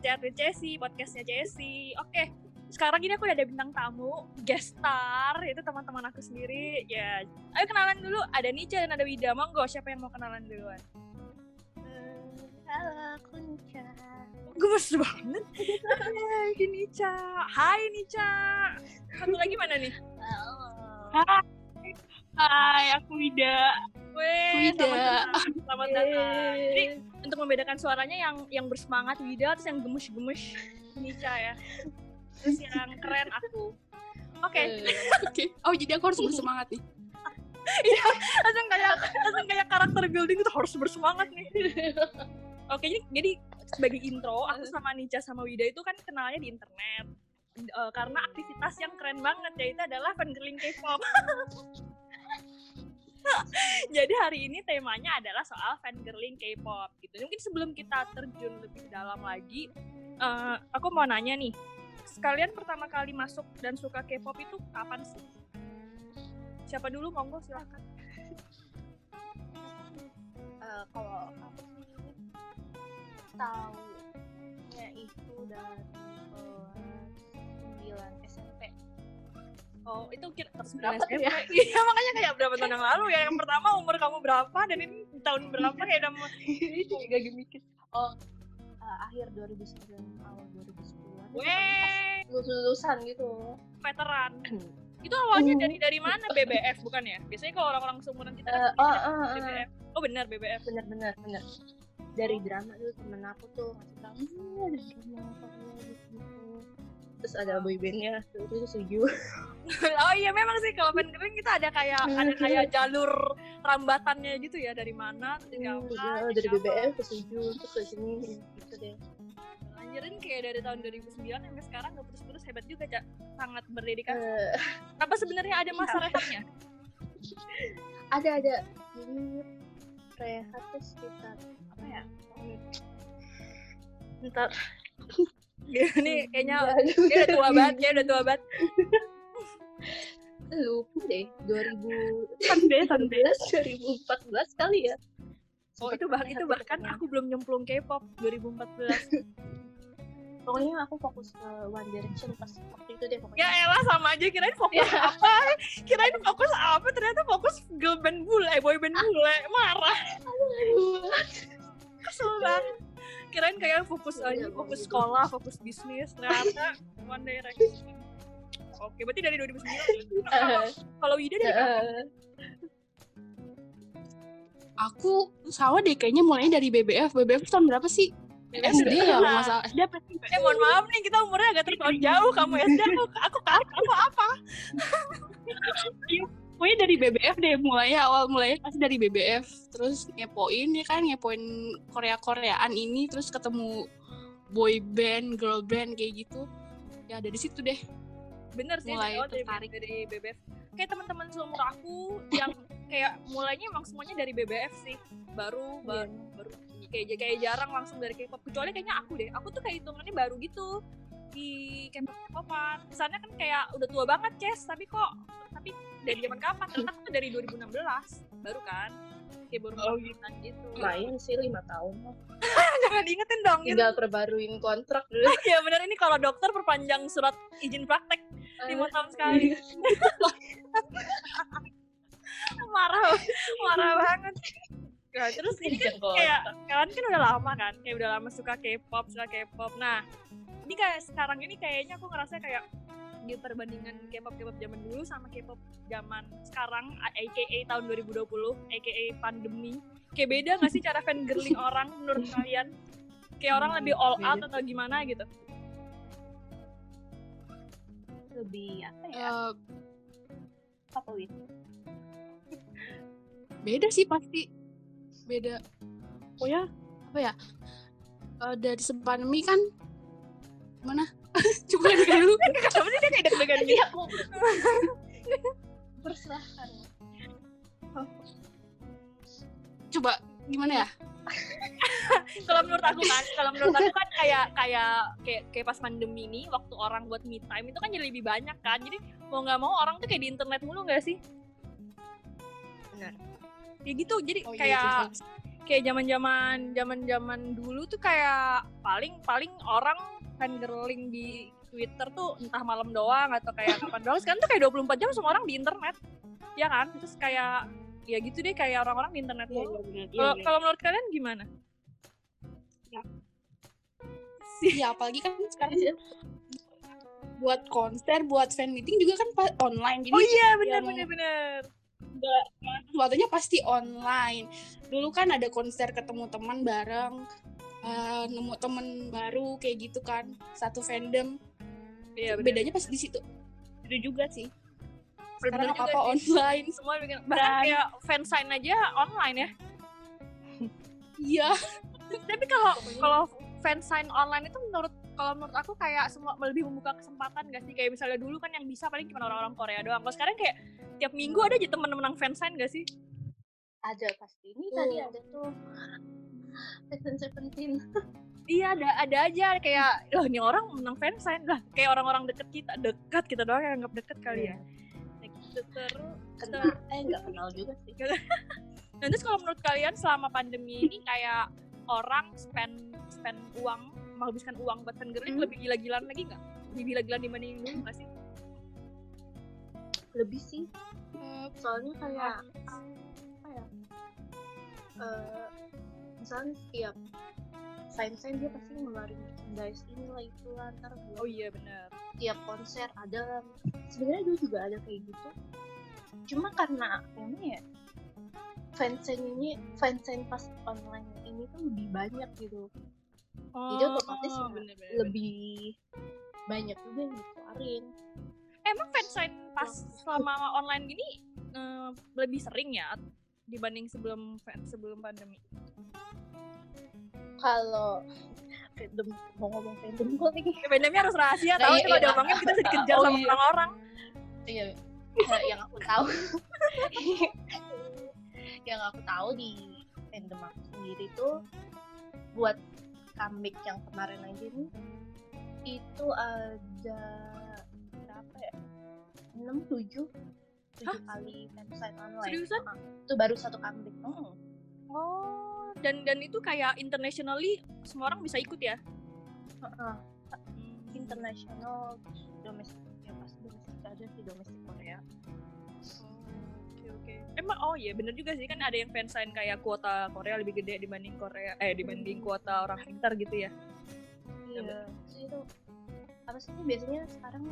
Chat with Jessie, podcastnya Jessie. Oke, sekarang ini aku udah ada bintang tamu, guest star, itu teman-teman aku sendiri. Ya, ayo kenalan dulu. Ada Nica dan ada Wida. Monggo, siapa yang mau kenalan duluan? Halo, aku Nica. Gemes banget. Hai Nica. Hai Nica. Satu lagi mana nih? Halo. Hai, Hai, aku Wida. Wida. selamat datang. Selamat datang. Jadi untuk membedakan suaranya yang yang bersemangat Wida terus yang gemes-gemes Nica ya. Terus yang keren aku. Oke, Oke. Oh, jadi aku harus bersemangat nih. langsung kayak langsung kayak karakter building itu harus bersemangat nih. Oke, jadi, jadi sebagai intro, aku sama Nica sama Wida itu kan kenalnya di internet. Eh, karena aktivitas yang keren banget yaitu adalah fangirling K-pop. Jadi hari ini temanya adalah soal fangirling K-pop gitu. Mungkin sebelum kita terjun lebih dalam lagi, eh, aku mau nanya nih, sekalian pertama kali masuk dan suka K-pop itu kapan sih? Siapa dulu monggo silakan. Eh, kalau aku sih tahunya itu dari kelas 9 SMP. Oh, itu kira Berapa SMP. ya? Iya, makanya kayak berapa tahun yang lalu ya. Yang pertama umur kamu berapa dan ini tahun berapa kayak udah mau lagi mikir. Oh, eh, akhir 2009 awal 2010 Weh, lulus lulusan gitu veteran. Itu awalnya Hmm. dari dari mana? BBF bukan ya? Biasanya kalau orang-orang seumuran kita kan Eh, oh, oh, oh, BBF. Oh benar BBF. bener bener bener dari drama tuh temen aku tuh ngasih tahu "Hmm, ada drama gitu terus ada boybandnya tuh itu setuju. Oh iya memang sih kalau fan kering kita ada kayak ada kayak jalur rambatannya gitu ya dari mana terus Hmm, apa, ya, terus dari. BBM ke setuju terus ke sini gitu deh. Anjirin kayak dari tahun 2009 sampai sekarang gak putus-putus hebat juga Cak. Sangat berdedikasi Eh, apa sebenarnya ada masa rehatnya ada ada. Jadi rehat tuh sekitar apa ya? Hmm, ntar ini kayaknya dia udah tua banget ya udah tua banget. Lupa deh 2000 Santai, santai. 2014 kali ya? Oh itu bah rehat itu bahkan aku belum nyemplung K-pop 2014 pokoknya aku fokus ke One Direction pas waktu itu deh pokoknya. Ya elah sama aja. Kirain fokus apa? Kirain fokus apa? Ternyata fokus girl band bule boy band bule. Marah. Kesel banget kirain kayak fokus aja Iya, fokus gitu. sekolah fokus bisnis ternyata One Direction oke berarti dari 2009 ya? Kalau- kalau Wida dari kapan? Eh, Aku sama deh kayaknya mulainya dari BBF. BBF tahun berapa sih? SD ya, masalah. SD apa SMP? eh mohon maaf nih kita umurnya agak terpaut jauh kamu SD aku aku aku apa Pokoknya dari BBF deh mulainya awal mulainya pasti dari BBF. Terus ngepoin ya kan, ngepoin Korea-Koreaan ini terus ketemu boy band, girl band kayak gitu. Ya dari situ deh. bener sih Mulai oh, dari, tertarik. dari BBF kayak teman-teman seumur aku yang kayak mulainya emang semuanya dari BBF sih baru baru baru kayak kayak jarang langsung dari K-pop kecuali kayaknya aku deh aku tuh kayak hitungannya baru gitu di K-pop K-popan kesannya kan kayak udah tua banget Ces. Tapi kok tapi dari zaman kapan? Ternyata aku tuh dari 2016 baru kan? Kayak baru Oh, gitu. main sih lima tahun jangan diingetin dong gitu. tinggal perbaruin kontrak dulu. Ya bener. Ini kalau dokter perpanjang surat izin praktek lima tahun sekali. Marah marah banget nah, terus ini kan kayak kalian kan udah lama kan kayak udah lama suka K-pop suka K-pop. Nah ini kayak sekarang ini kayaknya aku ngerasa kayak di perbandingan K-pop K-pop zaman dulu sama K-pop zaman sekarang aka tahun 2020 aka pandemi. Kayak beda gak sih cara fangirling orang menurut kalian? Kayak orang lebih all out atau gimana gitu? Lebih apa ya? Eh, apa wit beda sih pasti. Beda. Oh ya, apa ya? Eh, dari pandemi kan mana? Coba lihat dulu. kenapa sih dia kayak deg-degan gitu aku persilahkan Coba gimana ya? kalau menurut aku kan kalau menurut aku kan kayak kayak kayak kayak pas pandemi ini waktu orang buat me time itu kan jadi lebih banyak kan jadi mau nggak mau orang tuh kayak di internet mulu nggak sih Benar. Ya gitu jadi Oh, iya, kayak itu kayak zaman-zaman zaman-zaman dulu tuh kayak paling paling orang fangirling di Twitter tuh entah malam doang atau kayak kapan doang. Sekarang tuh kayak 24 jam semua orang di internet. Ya kan? Terus kayak ya gitu deh kayak orang-orang di internet mulu. iya, benar. Iya, Kalau menurut kalian gimana? Ya. Sih. Iya, apalagi kan sekarang buat konser, buat fan meeting juga kan online. Jadi Oh iya benar yang- benar benar. Sesuatunya pasti online. Dulu kan ada konser ketemu teman bareng, eh, nemu temen baru kayak gitu kan, satu fandom. Iya. Bedanya pas di situ. Itu juga sih. Sekarang apa apa sih. online. Semua bikin bahkan Dan- kayak fansign aja online ya. Iya. Tapi kalau kalau fansign online itu menurut kalau menurut aku kayak semua lebih membuka kesempatan gak sih kayak misalnya dulu kan yang bisa paling cuma orang-orang Korea doang. Kalau sekarang kayak tiap minggu ada aja temen-temen yang fansign gak sih? ada pasti ini Tuh. tadi ada tuh Season Seventeen Iya ada ada aja kayak loh ini orang menang fansign lah kayak orang-orang deket kita dekat kita doang yang anggap deket kali ya. Nah, gitu terus. kenal eh nggak kenal juga sih Nah, terus kalau menurut kalian selama pandemi ini kayak orang spend spend uang menghabiskan uang buat fangirling Hmm. lebih gila-gilaan lagi nggak? Lebih gila-gilaan dibanding dulu nggak sih? lebih sih Eh, soalnya kayak apa ya eh misalnya setiap sign sign dia pasti ngeluarin merchandise inilah itu lah ntar buat Oh iya benar. tiap konser ada sebenarnya dulu juga ada kayak gitu cuma karena ini ya fansign ini fansign pas online ini tuh lebih banyak gitu Jadi otomatis Oh, lebih banyak juga yang dikeluarin Emang fansign pas selama online gini eh, lebih sering ya dibanding sebelum sebelum pandemi? kalau fandom mau ngomong fandom gue nih Ya, pandemi harus rahasia, Nah, tahu iya, kalau iya. diomongin kita bisa dikejar Oh, sama iya. orang-orang. iya eh, yang aku tahu yang aku tahu di fandom aku sendiri tuh buat comeback yang kemarin aja nih itu ada berapa ya enam tujuh tujuh kali fansign online Seriusan? Ah, itu baru satu comeback Hmm. Oh, dan dan itu kayak internationally semua orang bisa ikut ya? Heeh. Hmm. internasional domestik ya pasti domestik aja sih domestik Korea Oke oke. Emang oh iya bener juga sih kan ada yang fansign kayak kuota Korea lebih gede dibanding Korea eh dibanding kuota orang pintar gitu ya. iya Terus itu apa sih biasanya sekarang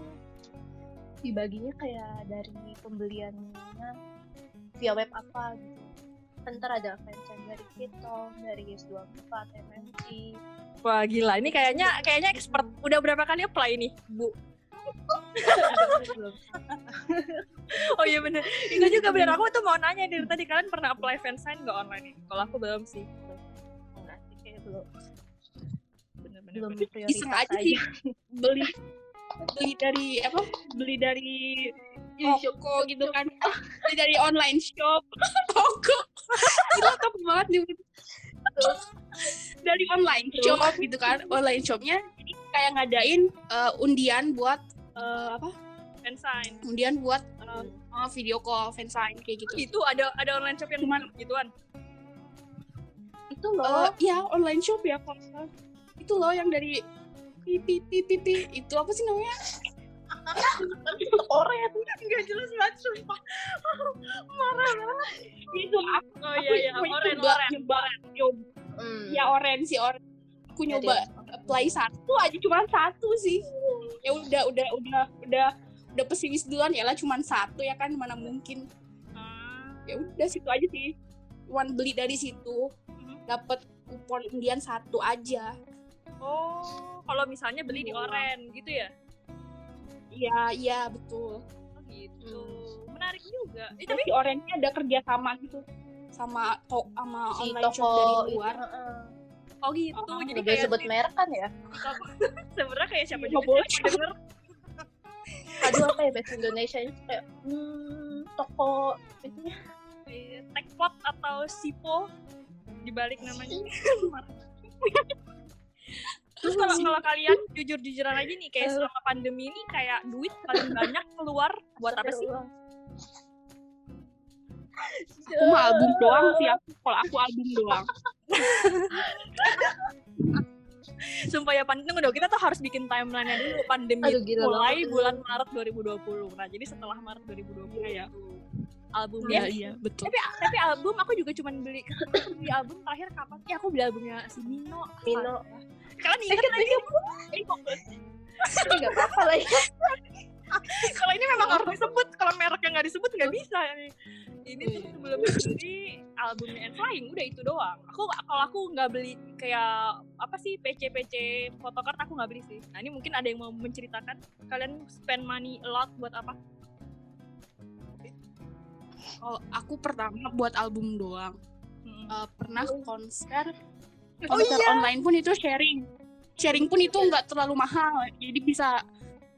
dibaginya kayak dari pembeliannya via web apa gitu ntar ada fansign dari Kitong, dari S24, MNC Wah gila ini kayaknya kayaknya expert. Udah berapa kali apply nih, Bu? belum Oh iya bener. Itu juga bener. aku tuh mau nanya dari tadi kalian pernah apply fansign nggak online ini? Kalau aku belum sih. enggak sih kayak belum. Bener-bener. belum bener. prioritas iseng aja sih. Beli beli dari apa? Beli dari toko gitu kan. Beli dari online shop. Toko gila top banget nih. Dari online shop gitu kan. Online shopnya jadi kayak ngadain eh, undian buat eh, apa? Fansign. undian buat eh, video call fansign kayak gitu. Itu ada ada online shop yang Cuman- gituan. itu loh ya online shop ya kalau nggak itu loh yang dari pipi pipi pipi itu apa sih namanya? Korea Enggak jelas banget sumpah. Marah banget. itu aku Oh iya iya, aku oren nyoba, oren. nyoba, nyoba Hmm. ya oren sih oren. Aku nyoba yang- apply satu aja cuma satu sih. Ya udah udah udah udah udah pesimis duluan ya lah cuma satu ya kan mana mungkin Ah. ya udah situ aja sih cuman beli dari situ Mhm. dapat kupon undian satu aja Oh, kalau misalnya beli di Iya. oren gitu ya? iya iya betul Oh gitu. Menarik juga. Eh, tapi di orennya ada kerja sama gitu sama to sama si online shop toko dari itu, luar heeh. oh gitu. Oh, Jadi kayak sebut merek kan ya sebenarnya kayak siapa Nggak juga boleh. denger. Aduh apa ya bahasa Indonesia itu kayak hmm, toko itu ya Eh, Techpot atau Sipo dibalik namanya. Terus kalau kalau kalian jujur-jujuran aja nih kayak selama pandemi ini kayak duit paling banyak keluar buat apa sih? aku mah album doang sih aku kalau aku album doang. Sumpah ya pandemi tunggu dong, kita tuh harus bikin timeline-nya dulu. Pandemi Aduh, gila mulai banget. bulan Maret 2020. Nah, jadi setelah Maret 2020 Iya, albumnya Iya, iya, betul. tapi tapi album aku juga cuman beli beli album terakhir kapan? Ya aku beli albumnya si Mino. Mino. Kalian ingat lagi? Tapi nggak apa-apa lah ya. kalau ini memang harus disebut, kalau mereknya nggak disebut nggak bisa ini. Ini tuh sebelum beli albumnya And Flying udah itu doang. Aku kalau aku nggak beli kayak apa sih PC PC photocard aku nggak beli sih. Nah ini mungkin ada yang mau menceritakan kalian spend money a lot buat apa? Kalau aku pertama buat album doang. Hmm. Eh, pernah konser Oh konser iya. online pun itu sharing. Sharing pun itu nggak terlalu mahal. Jadi bisa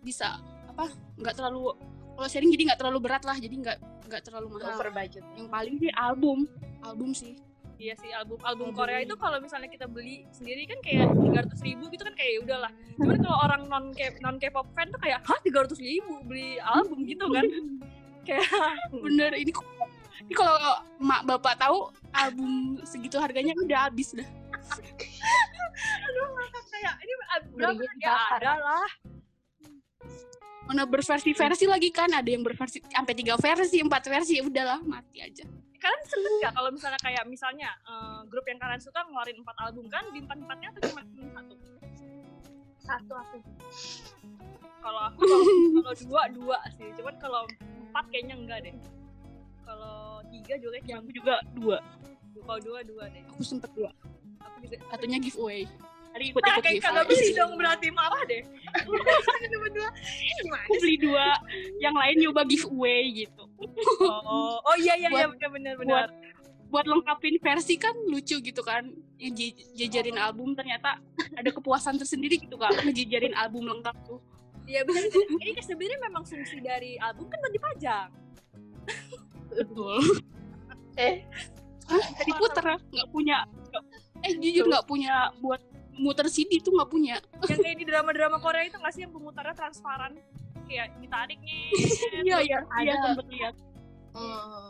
bisa apa? nggak terlalu kalau sharing jadi nggak terlalu berat lah. Jadi nggak nggak terlalu mahal. Over budget. Yang paling sih album. Album sih. Iya sih album album Album. Korea itu kalau misalnya kita beli sendiri kan kayak tiga ratus ribu gitu kan kayak ya udahlah. Cuman kalau orang non K non K-pop fan tuh kayak hah tiga ratus ribu beli album gitu kan? kayak Bener ini kok ini kalau mak bapak tahu album segitu harganya udah habis dah. aduh kayak ini ah, berapa ya ada lah. Mana berversi-versi lagi kan ada yang berversi sampai tiga versi, empat versi ya udahlah mati aja. Kalian seneng gak kalau misalnya kayak misalnya eh, grup yang kalian suka ngeluarin empat album kan di empat empatnya tuh cuma satu. Satu aku. Kalau aku kalau dua dua sih. Cuman kalau empat kayaknya enggak deh. Kalau tiga juga Ya, kayaknya aku juga dua. kalau dua dua deh. Aku sempet dua. Aku juga Satunya giveaway. Tadi Nah, ikut-ikut kayak giveaway. kagak beli dong berarti marah deh. Gimana Aku beli dua, yang lain nyoba giveaway gitu. Oh, oh iya iya iya Buat- benar benar benar. Buat lengkapin versi kan lucu gitu kan. Yang jejerin album ternyata ada kepuasan tersendiri gitu kak. Ngejejerin album lengkap tuh. Iya benar. benar. Ini kan sebenarnya memang fungsi dari album kan buat dipajang. Betul. Eh, Tadi puter nggak punya. eh jujur nggak punya buat muter CD tuh nggak punya. Yang kayak di drama-drama Korea itu nggak sih yang pemutarnya transparan? Kayak ditarik nih. Iya iya. Iya Ada. sempet lihat. hmm,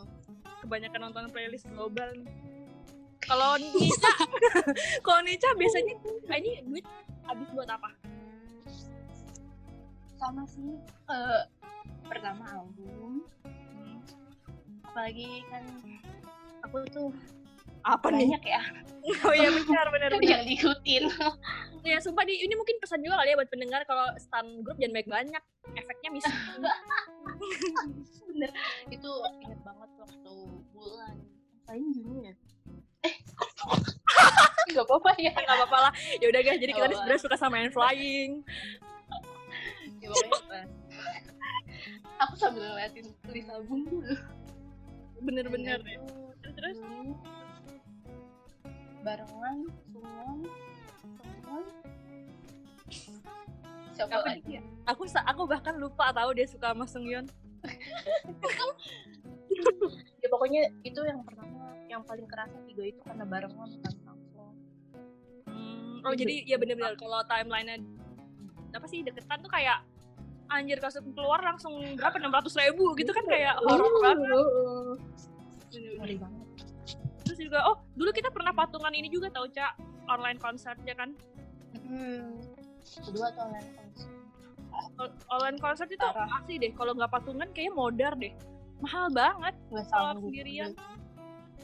Kebanyakan nonton playlist global nih. Kalau Nica, kalau Nica biasanya ah, ini duit habis buat apa? sama sih. Eh, pertama album. Apalagi kan aku tuh Apa nih? banyak ya Oh iya benar benar yang diikutin. Ya sumpah di ini mungkin pesan juga kali ya buat pendengar kalau stan grup jangan baik banyak. Efeknya miskin. Bener. Itu inget banget waktu bulan lain Juni ya. Eh, nggak apa-apa ya. Gak apa-apa lah. Ya udah guys, jadi kita nih sebenarnya suka sama main flying. Ya. Aku sambil ngeliatin tulis album dulu. Bener-bener. Itu Terus terus barengan Sungwon Sungwon siapa Apa lagi? ya aku aku bahkan lupa tahu dia suka sama Seungyeon. ya pokoknya itu yang pertama yang paling kerasa tiga itu karena barengan kan langsung. Hmm, oh jadi ya bener-bener kalau timelinenya apa sih deketan tuh kayak anjir kasus keluar langsung berapa enam ratus ribu gitu kan kayak horor banget. Bener-bener. ngeri banget juga oh dulu kita pernah patungan ini juga tahu cak online konsernya kan. hmm. kedua tuh online konser Online konser itu Parah. asli deh kalau nggak patungan kayaknya modar deh. Mahal banget. Kalau sendirian.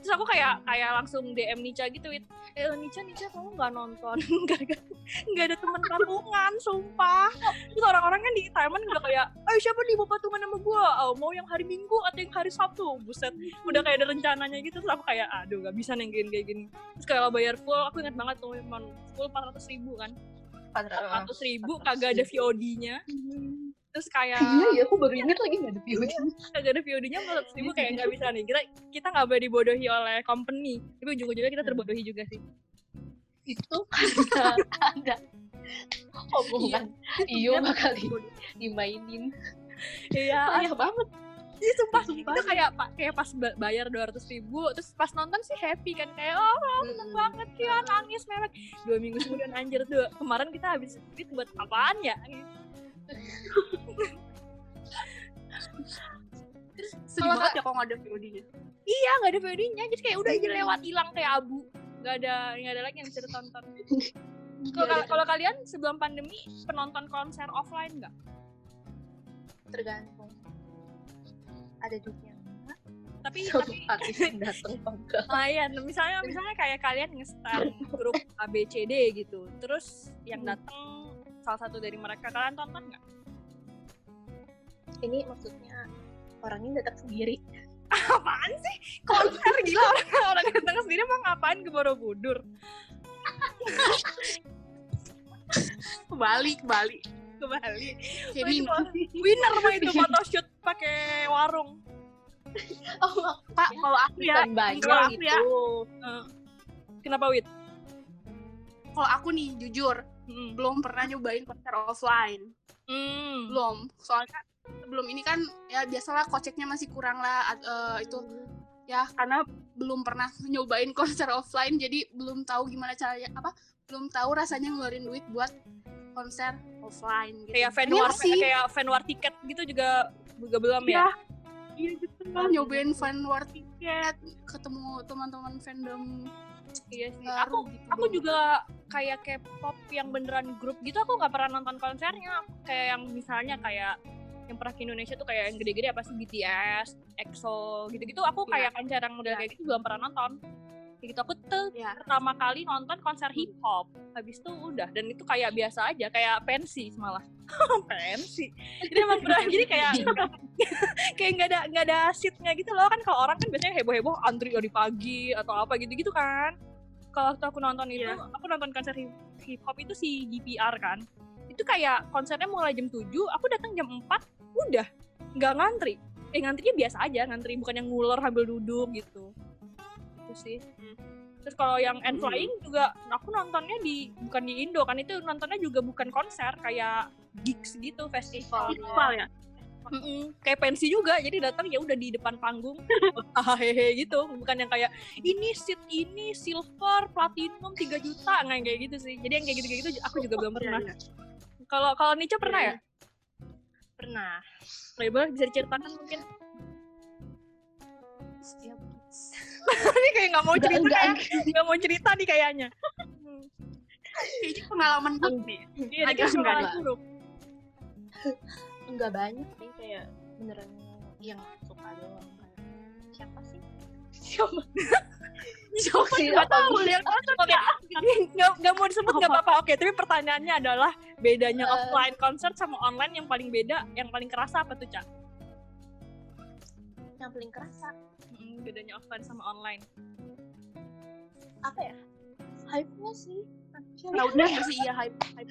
Terus aku kayak kayak langsung DM Nica gitu, Wit. Eh Nica, Nica kamu nggak nonton? Nggak nggak ada teman patungan, sumpah. Terus orang-orang kan di Taiwan udah kayak, ayo siapa nih mau patungan sama gua? Oh, mau yang hari Minggu atau yang hari Sabtu? Buset, udah kayak ada rencananya gitu. Terus aku kayak, aduh nggak bisa nengkin kayak gini. Terus kalau bayar full, aku ingat banget tuh full 400 ribu kan. 400 ribu kagak ada VOD-nya. Terus kayak iya ya aku baru ingat lagi nggak ada VOD kagak ada VOD-nya menurut ribu kayak nggak bisa nih. Kita kita nggak boleh dibodohi oleh company. Tapi ujung-ujungnya kita terbodohi juga sih. itu? Karena ada. Omongan iyo bakal di- dimainin. Iya, payah banget. Iya sumpah, Sumpah. itu kayak pak kayak pas ba- bayar dua ratus ribu, terus pas nonton sih happy kan. Kayak oh seneng banget ya nangis mewek. Dua minggu kemudian anjir tuh. Kemarin kita habis duit buat apaan ya? Sedih Kalau banget ya kalau nggak ada VOD-nya. iya nggak ada VOD-nya jadi kayak udah aja lewat hilang kayak abu. Nggak ada nggak ada lagi yang bisa ditonton. Kalau kalian sebelum pandemi penonton konser offline nggak? Tergantung. Ada enggak. Tapi sama tapi artis yang datang lumayan misalnya misalnya kayak kalian nge-start grup ABCD gitu. Terus yang Hmm. datang salah satu dari mereka. Kalian tonton nggak? Ini maksudnya orangnya datang sendiri. Apaan sih? Konser gila. Orang orang datang sendiri mau ngapain ke Borobudur? Ke Bali ke Bali ke Bali kayak Oh, itu Nino. winner mah itu photoshoot pakai warung. Oh pak kalau aku ya kalau aku gitu. ya. Eh, kenapa wit? Kalau aku nih jujur Hmm. belum pernah nyobain konser offline Hmm. belum soalnya sebelum ini kan ya biasalah koceknya masih kurang lah eh, itu ya karena belum pernah nyobain konser offline jadi belum tahu gimana caranya apa belum tahu rasanya ngeluarin duit buat konser offline gitu. kayak fan Pengen war sih kayak fan war tiket gitu juga juga belum ya Iya. Iya gitu nyobain fan war tiket, ketemu teman-teman fandom iya sih baru aku gitu. aku juga kayak K-pop yang beneran grup gitu aku nggak pernah nonton konsernya kayak yang misalnya kayak yang pernah ke Indonesia tuh kayak yang gede-gede apa sih BTS, EXO gitu-gitu aku Iya. kayak konser yang model kayak gitu belum pernah nonton gitu aku tuh ya. pertama kali nonton konser hip hop habis itu udah dan itu kayak biasa aja kayak pensi malah. Pensi jadi emang beneran jadi kayak kayak nggak ada nggak ada seatnya gitu loh. Kan kalau orang kan biasanya heboh heboh antri dari pagi atau apa gitu gitu kan. Kalau waktu aku nonton itu Iya. aku nonton konser hip, hip hop itu si GPR kan. Itu kayak konsernya mulai jam 7 aku datang jam 4 udah. Nggak ngantri. Eh ngantrinya biasa aja ngantri bukan yang nguler sambil duduk gitu sih. Terus kalau yang end Hmm. flying juga aku nontonnya di bukan di Indo kan itu nontonnya juga bukan konser kayak gigs gitu festival. Festival ya. Mm-mm, kayak pensi juga jadi datang ya udah di depan panggung hehehe gitu. Bukan yang kayak ini seat ini silver platinum 3 juta. Nggak yang kayak gitu sih. Jadi yang kayak gitu gitu aku juga belum pernah. Iya, iya. kalau kalau Nica pernah ya? Pernah. Label bisa diceritakan mungkin. Setiap ini kayak nggak mau Enggak, cerita enggak, kayak nggak mau cerita nih kayaknya. Kayaknya pengalaman buruk nih. iya Agak dia enggak buruk. Enggak banyak sih kayak beneran yang suka doang. Kayak siapa sih? Siapa? Siapa sih? nggak tahu nggak nggak mau disebut nggak apa-apa. Oke, tapi pertanyaannya adalah bedanya Eh. offline concert sama online yang paling beda, yang paling kerasa apa tuh, Cak? Yang paling kerasa Hmm, bedanya offline sama online. apa ya hype-nya sih Crowdnya nggak sih iya hype hype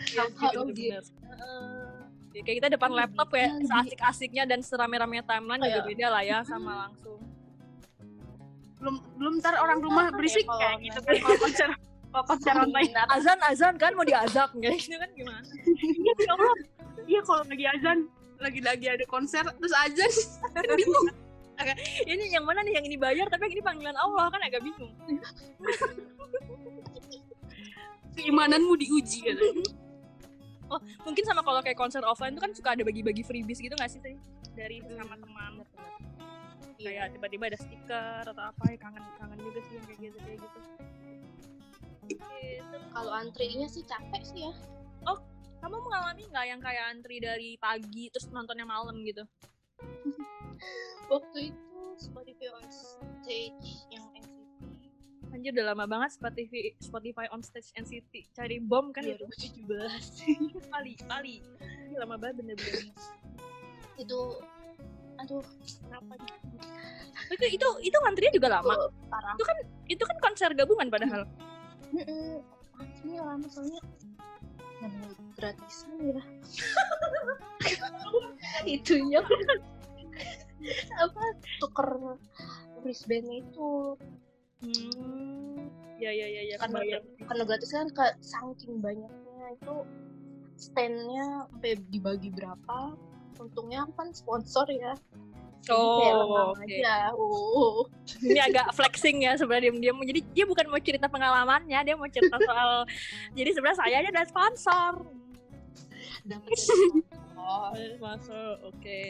Iya. Eh, Ya, kayak kita depan Iya, laptop ya, iya. seasik-asiknya dan serame-rame timeline juga Kayak- beda lah ya sama langsung. belum belum ntar orang rumah ya berisik kalau kayak gitu kan kalau konser kalau konser online Azan azan kan mau diazak kayak gitu kan gimana? iya ya Allah. iya kalau lagi azan lagi lagi ada konser terus azan kan bingung Ini yang mana nih yang ini bayar tapi yang ini panggilan Allah kan agak bingung. keimananmu diuji kan Mungkin sama kalau kayak konser offline itu kan suka ada bagi-bagi freebies gitu nggak sih Teh? dari sama teman. Iya. kayak tiba-tiba ada stiker atau apa ya kangen kangen juga sih yang kayak gitu kayak gitu Gitu. kalau antrinya sih capek sih ya kamu mengalami nggak yang kayak antri dari pagi terus nontonnya malam gitu waktu itu Spotify on stage yang NCT anjir udah lama banget Spotify Spotify on stage NCT cari bom kan itu? 2017 kali kali Ini lama banget bener-bener. Itu aduh kenapa itu itu itu ngantrinya juga lama. Kok parah. Itu kan konser gabungan padahal. Antrinya lama soalnya. Namanya gratisan ya. Itunya apa tuker wristband itu. Hmm ya ya ya ya karena kebayang. karena gratis kan ke saking banyaknya itu standnya sampai dibagi berapa untungnya kan sponsor ya. Oh, aja. Oh ini agak flexing ya sebenarnya dia dia jadi dia bukan mau cerita pengalamannya dia mau cerita soal jadi sebenarnya saya aja ada sponsor. Dapat dari sponsor. masuk oke.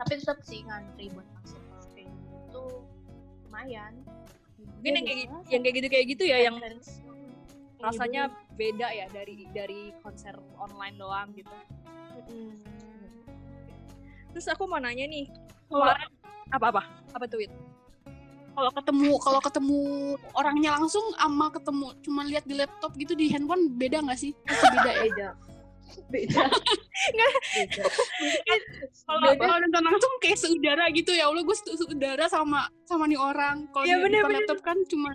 Tapi tetap sih ngantri buat masuk ke venue itu lumayan. Mungkin yang kayak gitu biasa yang kayak gitu kayak gitu ya yang rasanya beda ya dari dari konser online doang gitu. Terus aku mau nanya nih kemarin apa apa? Apa tweet? Kalau ketemu kalau ketemu orangnya langsung sama ketemu cuma lihat di laptop gitu di handphone beda nggak sih? Pasti beda. ya. Beda. Beda. Beda Kalau kalau nonton langsung kayak seudara gitu ya Allah gue seudara sama sama nih orang. Kalau Iya, di bener, depan bener. laptop kan cuma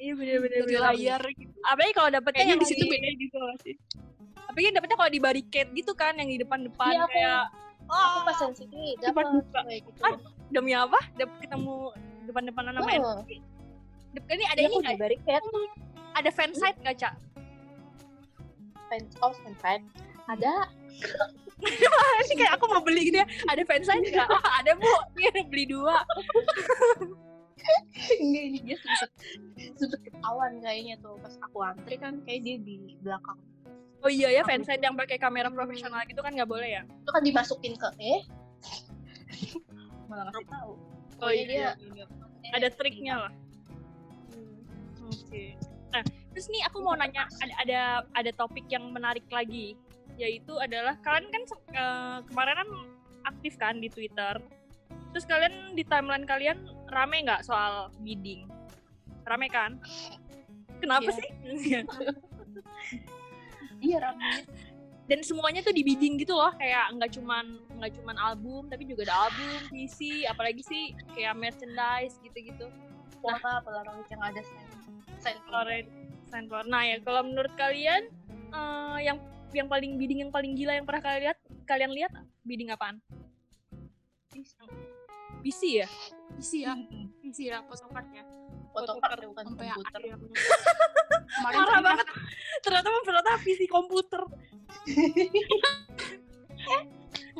iya bener bener dari layar gitu. apalagi kalau dapetnya yang di situ di beda gitu nggak sih? apalagi dapetnya kalau di barricade gitu kan yang di depan depan Iya, aku- kayak aku pas sensitif dapat gitu. Ah, demi apa? Dapet ketemu depan depanan sama Oh, ini ada iya ini nggak di ada fansite nggak cak fans oh fanfight ada? Sih? Kayak aku mau beli gitu ya. Ada fansite nggak? Ah, ada bu. Iya, beli dua. Enggak ini dia sempet sempet ketahuan kayaknya tuh. Pas aku antri kan kayak dia di belakang. Oh iya ya fansite yang pakai kamera profesional gitu kan nggak boleh ya? Itu kan dimasukin ke eh? Malah ngasih tahu. Oh iya dia ada triknya lah. Hmm. oke nah terus nih aku mau nanya ada ada ada topik yang menarik lagi yaitu adalah kalian kan eh, kemarin kan aktif kan di Twitter. Terus kalian di timeline kalian rame nggak soal bidding? Rame kan? Kenapa Iya. sih? Iya rame. Dan semuanya tuh di bidding gitu loh kayak nggak cuman nggak cuman album tapi juga ada album PC apalagi sih kayak merchandise gitu-gitu. Pola polaroid yang ada sign sign Polaroid sign Polaroid. Nah ya kalau menurut kalian eh, yang yang paling bidding yang paling gila yang pernah kalian lihat kalian lihat bidding apaan? PC ya? Isi ya, isi ya photocard ya. photocard bukan Sampai komputer akhir. Kemarin Parah ternyata- banget. Ternyata ternyata PC komputer.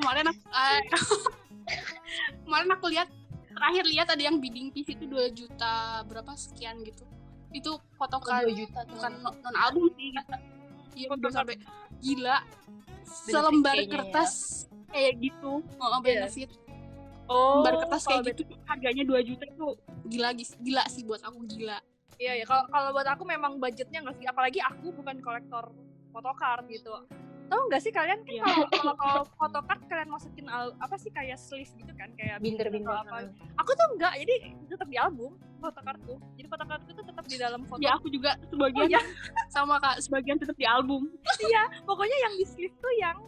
kemarin aku eh, kemarin aku lihat terakhir lihat ada yang bidding PC itu 2 juta berapa sekian gitu itu photocard 2 juta tuh bukan non album sih gitu iya udah sampai gila selembar ya. kertas kayak gitu oh, benefit Oh. lembar kertas kayak gitu harganya 2 juta itu gila gis- gila sih buat aku gila Iya ya. Kalau kalau buat aku memang budgetnya nggak sih. Apalagi aku bukan kolektor photocard gitu. Tahu nggak sih kalian kan Iya. kalau kalau kalau photocard kalian masukin al- apa sih kayak sleeve gitu kan kayak binder-binder apa. Aku tuh enggak, jadi tetap di album photocardku. Jadi photocardku tuh tetap di dalam foto. ya aku juga sebagian Oh, iya. sama kak sebagian tetap di album Pokoknya yang di sleeve tuh yang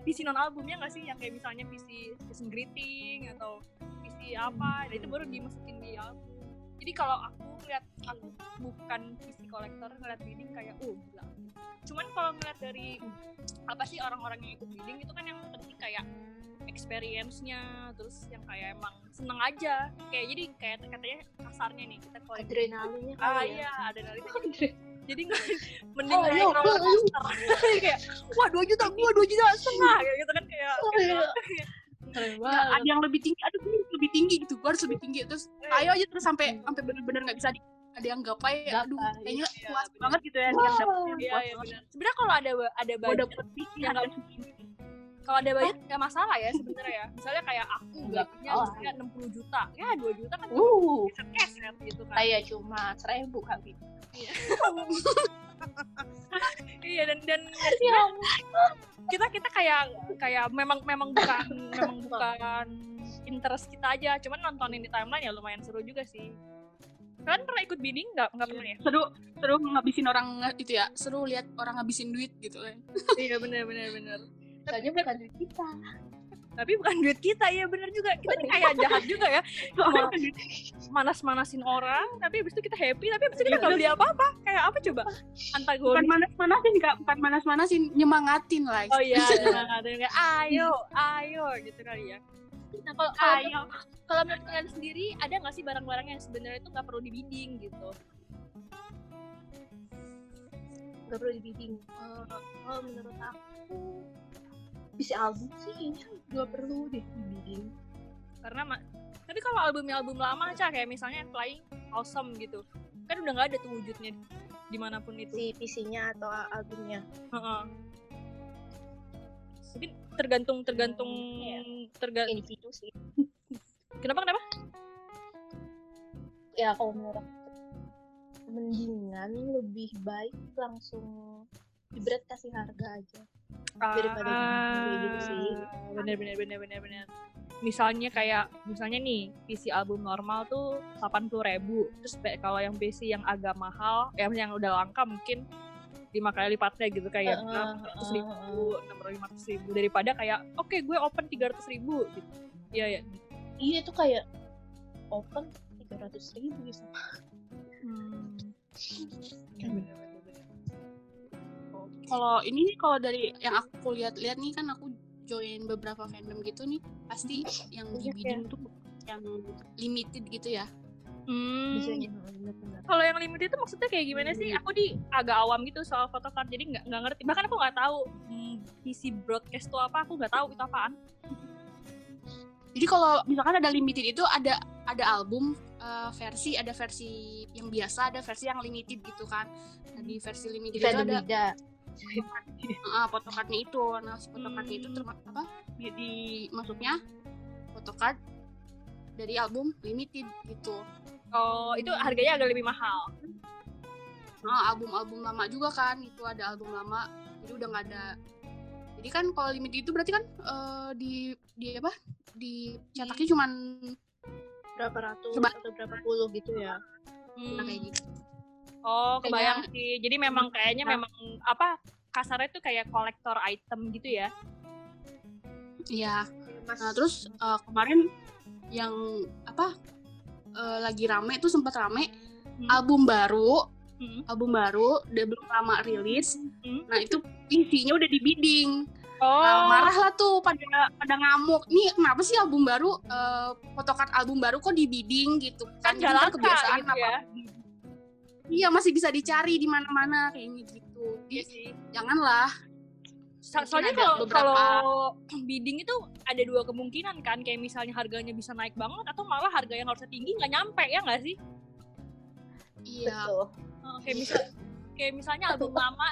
PC non albumnya nggak sih? Yang kayak misalnya PC season greeting atau PC apa, nah itu baru dimasukin di album. Jadi kalau aku ngeliat aku bukan PC kolektor ngeliat bidding kayak oh gila. Cuman kalau ngeliat dari apa sih orang-orang yang ikut bidding itu kan yang penting kayak experience-nya terus yang kayak emang seneng aja kayak jadi kayak katanya kasarnya nih kita kalau adrenalinnya ah kali iya ya ada dari jadi nggak mending Oh, naik iya, roller iya. coaster kayak wah dua juta gua dua juta setengah kayak gitu kan kayak Oh, kayak- iya. Nggak, ada yang lebih tinggi aduh ini lebih tinggi gitu. Gua harus lebih tinggi. Terus ayo aja terus sampai sampai bener-bener nggak bisa di ada yang gapai aduh Gapai. kayaknya Iya, puas bener. banget gitu ya yang Wow. dapetnya iya puas iya banget. sebenarnya kalau ada ada budget Ya, nggak- segini kalau ada budget nggak masalah ya sebenarnya ya. Misalnya kayak aku gajinya misalnya 60 juta ya 2 juta kan uh. cash gitu kan. Saya cuma seribu kali. Iya. Dan dan ya kita kita kayak kayak memang memang bukan memang bukan interest kita aja. Cuman nontonin di timeline ya lumayan seru juga sih. Kalian pernah ikut bidding nggak nggak pernah ya? Seru seru ngabisin orang itu ya seru lihat orang ngabisin duit gitu kan. Iya bener bener bener. Soalnya bukan duit kita tapi bukan duit kita ya bener juga. Kita nih kayak jahat juga ya. Soalnya manas manasin orang tapi abis itu kita happy tapi abis itu kita nggak beli apa apa kayak apa coba? Bukan antagonis manas manasin kak. Bukan manas manasin nyemangatin lah oh iya yang kayak ayo ayo gitu kali ya. Nah kalau kalau ayo. kalau menurut kalian sendiri ada nggak sih barang-barang yang sebenarnya itu nggak perlu di bidding gitu? Nggak perlu di bidding Eh, kalau menurut aku bisa album sih kayaknya nggak perlu deh di bidding karena ma- tapi kalau albumnya album lama cah kayak misalnya Flying Awesome gitu kan udah nggak ada tuh wujudnya di mana pun itu. Si PC-nya atau albumnya. Heeh. mungkin tergantung tergantung Iya. terga individu sih. Kenapa kenapa? Ya kalau menurut mendingan lebih baik langsung jebret kasih harga aja. Daripada kayak gitu sih. Ah, bener bener bener bener bener. Misalnya kayak misalnya nih PC album normal tuh 80.000 ribu. Terus pe- kalau yang PC yang agak mahal yang yang udah langka mungkin lima kali lipatnya gitu kayak Heeh, ratus ribu enam ratus lima ratus ribu daripada kayak oke gue open tiga ratus ribu. Gitu. Iya ya iya itu kayak open tiga ratus ribu gitu. Hmm. Kalau ini nih kalau dari yang aku lihat-lihat nih kan aku join beberapa fandom gitu nih pasti yang di ya. bidding tuh yang limited gitu ya. Hmm, bisa benar-benar kalau yang limited itu maksudnya kayak gimana sih? Aku di agak awam gitu soal photocard, jadi nggak nggak ngerti. Bahkan aku nggak tahu hmm, PC broadcast itu apa, aku nggak tahu itu apaan. Jadi kalau misalkan ada limited itu ada ada album eh, versi, ada versi yang biasa, ada versi yang limited gitu kan. Nah, di versi limited itu ada beda uh, photocardnya itu. Nah, photocardnya itu Hmm. terma- apa? Di, di masuknya photocard dari album limited gitu. Oh, itu harganya agak lebih mahal. Nah, album-album lama juga kan, itu ada album lama, jadi udah nggak ada. Jadi kan kalau limit itu berarti kan eh, di di apa? Di cetaknya cuman berapa ratus Coba. atau berapa puluh gitu ya nah, kayak gitu. Oh, kebayang Kayaknya- sih. Jadi memang kayaknya Nah. memang apa kasarnya tuh kayak kolektor item gitu ya. Iya. Nah, terus eh, kemarin yang apa? eh, lagi rame tuh sempat rame Hmm. album baru, Hmm. album baru udah belum lama rilis. Hmm. Nah, itu isinya udah di bidding. Oh, Nah, marah lah tuh pada pada ngamuk. Nih kenapa sih album baru eh photocard album baru kok di bidding gitu kan Jadi gak ntar langka kebiasaan gitu ya. apa Iya masih bisa dicari di mana-mana kayaknya gitu. Iya sih. janganlah. So- soalnya kalau beberapa- kalau bidding itu ada dua kemungkinan kan kayak misalnya harganya bisa naik banget atau malah harga yang harusnya tinggi nggak nyampe ya nggak sih Iya. betul Oh, kayak misal kayak misalnya album lama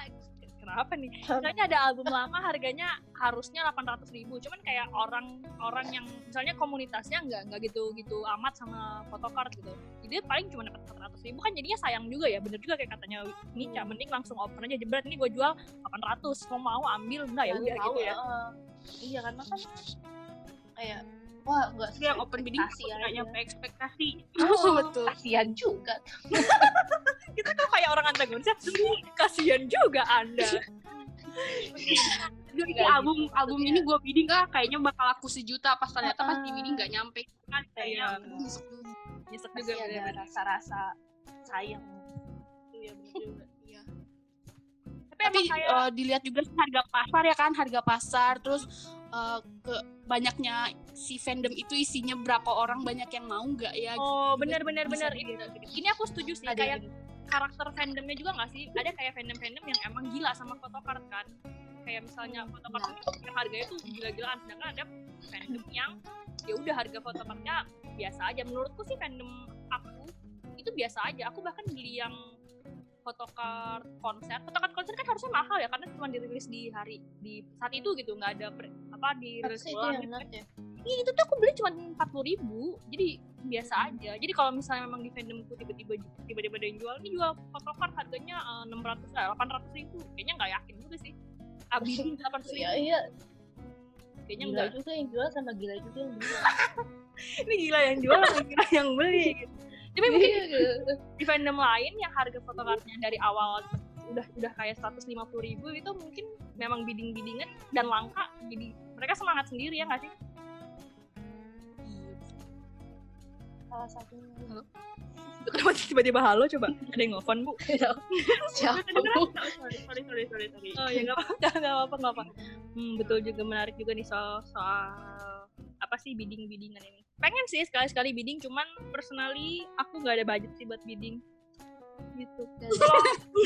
kenapa nih? Misalnya ada album lama harganya harusnya 800.000 ribu. Cuman kayak orang orang yang misalnya komunitasnya nggak nggak gitu gitu amat sama photocard gitu. Jadi paling cuma dapat 400 ribu. Kan jadinya sayang juga ya bener juga kayak katanya Nica. Hmm. mending langsung open aja jebret ini gue jual 800 mau mau ambil. Enggak ya udah tahu, gitu ya. eh, iya kan kayak wah nggak Dia yang open bidding nggak nyampe ekspektasi. Oh, betul. kasihan juga kita tuh kayak orang antagonisnya kasihan juga anda Jadi Nggak album gitu album maksudnya. ini gue bidding ah kayaknya bakal laku sejuta pas ternyata pas di Ah. bidding nggak nyampe kan kayaknya Iya. nyesek juga. nyesek pasti juga ada bener-bener. rasa-rasa sayang Iya, juga. Iya. tapi, tapi kayak eh, dilihat juga sih harga pasar ya kan harga pasar terus eh, ke banyaknya si fandom itu isinya berapa orang banyak yang mau nggak ya oh gitu. bener bener Bisa bener. ini, gitu. ini aku setuju sih ada kayak yang karakter fandomnya juga nggak sih? Ada kayak fandom fandom yang emang gila sama photocard kan? Kayak misalnya photocard yang harganya tuh gila-gilaan sedangkan ada fandom yang ya udah harga photocardnya biasa aja. Menurutku sih fandom aku itu biasa aja. Aku bahkan beli yang photocard konser photocard konser kan harusnya mahal ya karena cuma dirilis di hari di saat itu gitu nggak ada pre- apa dirilis ulang gitu enak ya Iya itu tuh aku beli cuma empat puluh ribu, jadi biasa aja. Jadi kalau misalnya memang di fandomku tiba-tiba tiba-tiba ada yang jual, ini jual photocard harganya enam ratus, delapan ratus ribu, kayaknya nggak yakin juga sih. Abis delapan ratus iya ribu, iya kayaknya gila enggak. juga yang jual sama gila juga yang beli Ini gila yang jual, sama gila yang beli. Gitu. Tapi mungkin Iya. di fandom lain yang harga photocardnya dari awal udah udah kayak 150 ribu itu mungkin memang bidding-biddingan dan langka, jadi mereka semangat sendiri ya nggak sih? salah satunya Kenapa tiba-tiba halo coba? Ada yang nelfon bu? siapa? Sorry sorry sorry sorry sorry oh ya nggak apa nggak apa nggak apa hmm, betul juga menarik juga nih soal soal apa sih bidding biddingan ini. Pengen sih sekali sekali bidding cuman personally aku nggak ada budget sih buat bidding. Gitu.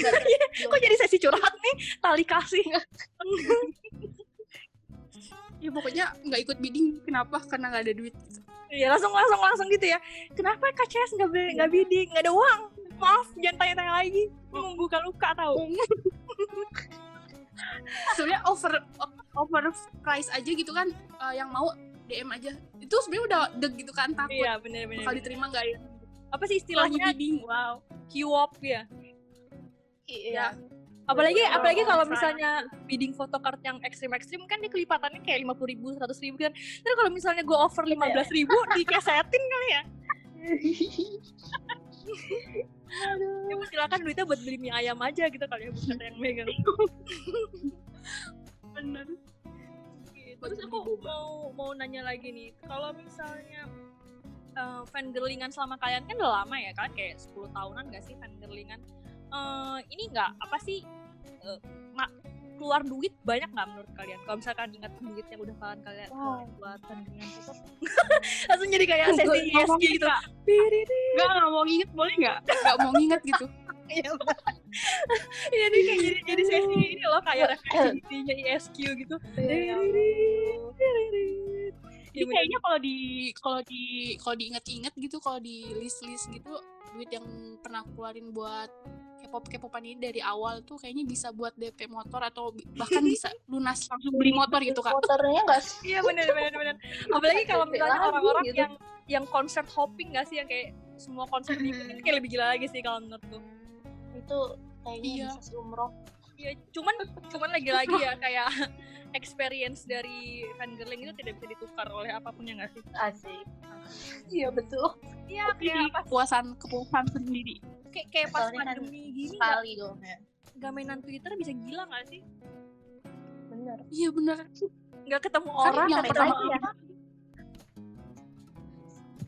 Dan- kok jadi sesi curhat nih? Tali kasih ya pokoknya nggak ikut bidding kenapa? Karena nggak ada duit Iya langsung langsung langsung gitu ya. Kenapa KCS nggak beli nggak bidding? Nggak ada uang? Maaf jangan tanya-tanya lagi. Ini membuka luka tau. Sebenarnya over over price aja gitu kan eh, yang mau DM aja. Itu sebenarnya udah deg gitu kan takut. Iya bener bener bakal diterima nggak ya? Apa sih istilahnya? Bidding. wow Q-op ya? Iya. Apalagi Betul. apalagi kalau Misalnya. bidding photocard yang ekstrim ekstrim kan dia kelipatannya kayak lima puluh ribu seratus ribu kan. Terus kalau misalnya gue over lima belas ribu dikesetin kali ya? Ya Bu, silakan duitnya buat beli mie ayam aja gitu kali ya bukan yang megang. Bener. terus Buat aku mau mau nanya lagi nih kalau misalnya uh, fangirlingan selama kalian kan udah lama ya kan kayak 10 tahunan gak sih fangirlingan? Eh ini nggak apa sih ma- keluar duit banyak nggak menurut kalian kalau misalkan ingat duit yang udah kalian kalian Wow. buat itu langsung jadi kayak sesi ISG gitu. Enggak, enggak mau nginget boleh enggak? Enggak mau nginget gitu. Iya. Iya, jadi kayak jadi jadi sesi ini loh kayak refleksinya ISQ gitu. Iya. Jadi kayaknya kalau di kalau di kalau diinget-inget gitu, kalau di list-list gitu, duit yang pernah keluarin buat K-pop K-popan ini dari awal tuh kayaknya bisa buat DP motor atau bahkan bisa lunas langsung beli motor gitu kak. Motornya nggak sih? Iya benar benar benar. Apalagi kalau misalnya orang-orang gitu. yang yang konser hopping gak sih yang kayak semua konser diikutin kayak lebih gila lagi sih kalau menurutku. Itu kayaknya Iya. bisa seumroh. Iya, cuman cuman lagi-lagi ya kayak experience dari fangirling itu tidak bisa ditukar oleh apa pun ya nggak sih? Asik. Iya betul. Iya, kayak pas kepuasan kepuasan sendiri. kayak, kayak pas Soalnya kan pandemi gini nggak Sekali dong ya. nggak mainan Twitter bisa gila nggak sih? Bener. Iya bener. Nggak ketemu Kan orang, yang pertama ketemu ya.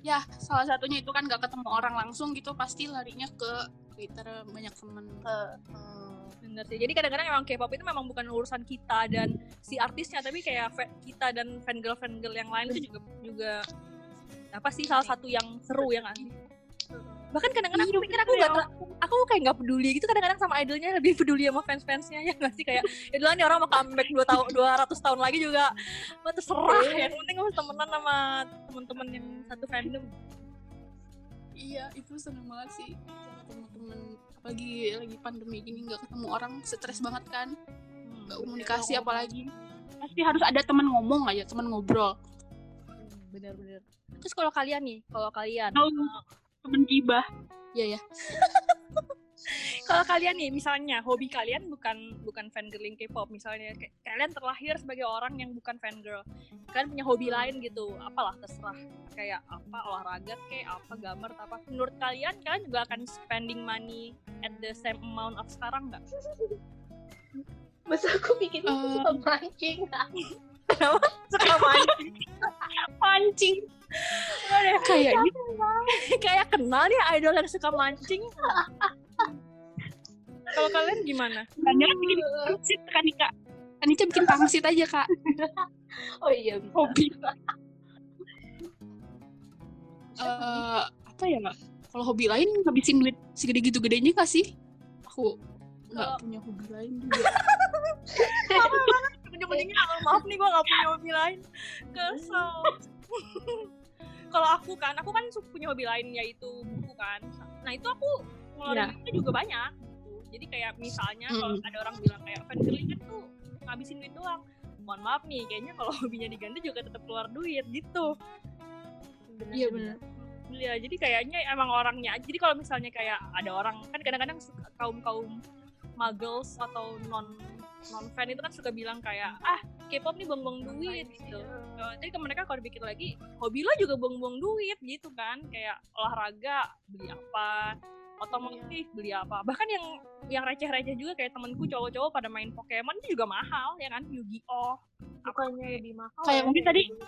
Ya salah satunya itu kan nggak ketemu orang langsung gitu pasti larinya ke Twitter banyak temen. Ke, hmm, Bener sih. Jadi kadang-kadang emang K-pop itu memang bukan urusan kita dan si artisnya, tapi kayak kita dan fangirl fangirl yang lain itu juga juga apa sih salah satu yang seru ya kan? Bahkan kadang-kadang aku pikir aku nggak ter- aku kayak nggak peduli gitu kadang-kadang sama idolnya lebih peduli sama fans-fansnya ya nggak sih kayak ya dulu nih orang mau comeback dua tahun 200 tahun lagi juga terserah yang penting temenan sama temen-temen yang satu fandom Iya itu seneng banget sih. Sama temen-temen apalagi lagi pandemi gini nggak ketemu orang stres banget kan. Nggak komunikasi apalagi. Pasti harus ada teman ngomong aja teman ngobrol. Bener-bener. Terus kalau kalian nih kalau kalian tahu temen gibah. Iya ya. Kalau kalian nih misalnya hobi kalian bukan bukan fangirling K-pop misalnya kayak kalian terlahir sebagai orang yang bukan fangirl. Kalian punya hobi lain gitu, apalah terserah. Kayak apa olahraga kayak apa gambar apa. Menurut kalian kalian juga akan spending money at the same amount of sekarang nggak? Masa aku bikin itu suka mancing. Suka mancing. pancing Aduh, kayaknya kayak kenal nih idol yang suka mancing. Kalau kalian gimana? banyak bikin pangsit kan kak Kanica bikin pangsit aja kak. Oh iya bisa. hobi. Eh, apa ya kak? Kalau hobi lain ngabisin duit segede gitu gedenya gak sih? Aku nggak Kalau- punya hobi lain juga. Ujung-ujungnya ah, maaf nih gue gak punya hobi lain. Kesel. Kalau aku kan aku kan punya hobi lain yaitu buku kan. Nah itu aku ngeluarin Iya. juga banyak. Jadi kayak misalnya kalau Mm. ada orang bilang kayak fangirling kan tuh ngabisin duit doang mohon maaf nih kayaknya kalau hobinya diganti juga tetap keluar duit gitu iya benar Iya, jadi kayaknya emang orangnya. Jadi kalau misalnya kayak ada orang kan kadang-kadang suka kaum kaum muggles atau non non fan itu kan suka bilang kayak ah K-pop nih buang-buang duit gitu. Eh, Jadi ke mereka kalau dipikir lagi hobi lo juga buang-buang duit gitu kan kayak olahraga beli apa otomotif beli apa. Bahkan yang yang receh-receh juga kayak temenku cowok-cowok pada main Pokemon itu juga mahal ya kan? Yu-Gi-Oh! Bukannya lebih mahal. Kayak ya, mungkin tadi- gitu.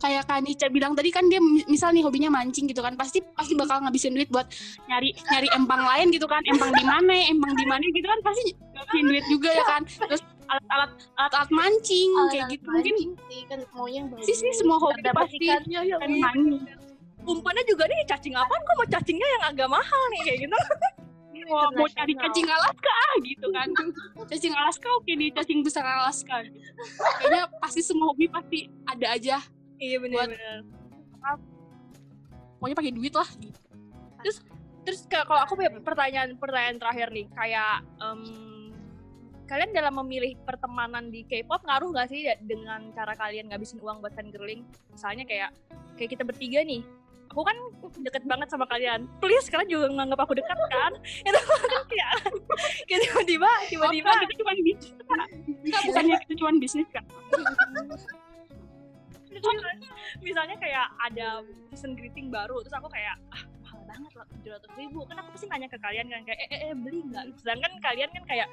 kayak Kanica bilang tadi kan dia mi- misal nih hobinya mancing gitu kan pasti pasti bakal ngabisin duit buat nyari nyari empang lain gitu kan. Empang di mana empang di mana gitu kan pasti ngabisin duit juga ya kan. Terus alat-alat alat-alat mancing kayak Alat gitu mungkin. mancing sih kan maunya yang bagus. sih sih semua hobi pasti kan mancing umpannya juga nih cacing apaan? Kok mau cacingnya yang agak mahal nih kayak gitu. Mau, mau cari cacing Alaska. ah, gitu kan. Cacing Alaska oke nih cacing besar Alaska. Gitu. kayaknya pasti semua hobi pasti ada aja iya benar-benar pokoknya pakai duit lah gitu. terus ke- kalau aku punya pertanyaan pertanyaan terakhir nih kayak em, kalian dalam memilih pertemanan di K-pop ngaruh gak sih dengan cara kalian ngabisin uang buat fangirling misalnya kayak kayak kita bertiga nih aku kan deket banget sama kalian. Please kalian juga nganggap aku dekat kan? Itu kan kayak kayak tiba-tiba tiba-tiba itu cuma bisnis Kak, bukannya itu cuma bisnis kak. Misalnya kayak ada season greeting baru terus aku kayak ah mahal banget lah tujuh ratus ribu. Kan aku pasti nanya ke kalian kan? Kayak eh, eh, eh beli nggak? Sedangkan kalian kan kayak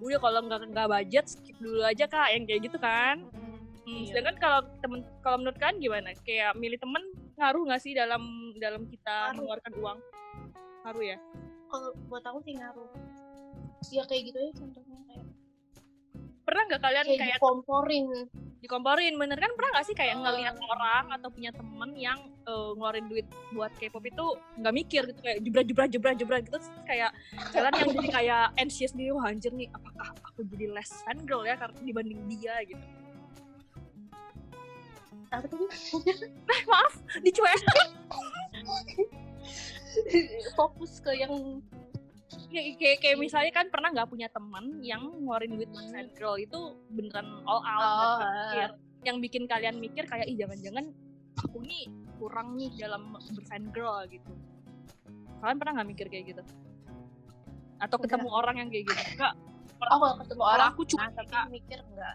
udah kalau nggak nggak budget skip dulu aja kak. Yang kayak gitu kan. Hmm, Iya. sedangkan kalau temen kalau menurut kalian gimana? Kayak milih temen ngaruh nggak sih dalam dalam kita Ngaruh. mengeluarkan uang? Ngaruh ya? Kalau buat aku sih ngaruh. Ya kayak gitu aja contohnya kayak pernah nggak kalian kayak kayak dikomporin. dikomporin? Bener kan pernah nggak sih kayak ngelihat orang atau punya temen yang eh, ngeluarin duit buat K-pop itu nggak mikir gitu kayak jebret jebret jebret jebret gitu terus kayak kalian yang jadi kayak anxious nih wah anjir nih apakah aku jadi less fan girl ya karena dibanding dia gitu apa tadi? Eh maaf dicuek fokus ke yang kayak, kayak, kayak misalnya kan pernah nggak punya teman yang ngeluarin duit buat girl itu beneran all out Oh, mikir. yang bikin kalian mikir kayak ih jangan-jangan aku nih kurang nih dalam berfan girl gitu. Kalian pernah nggak mikir kayak gitu? Atau ketemu orang yang kayak gitu? Enggak oh kalau ketemu orang aku cuek nah, mikir enggak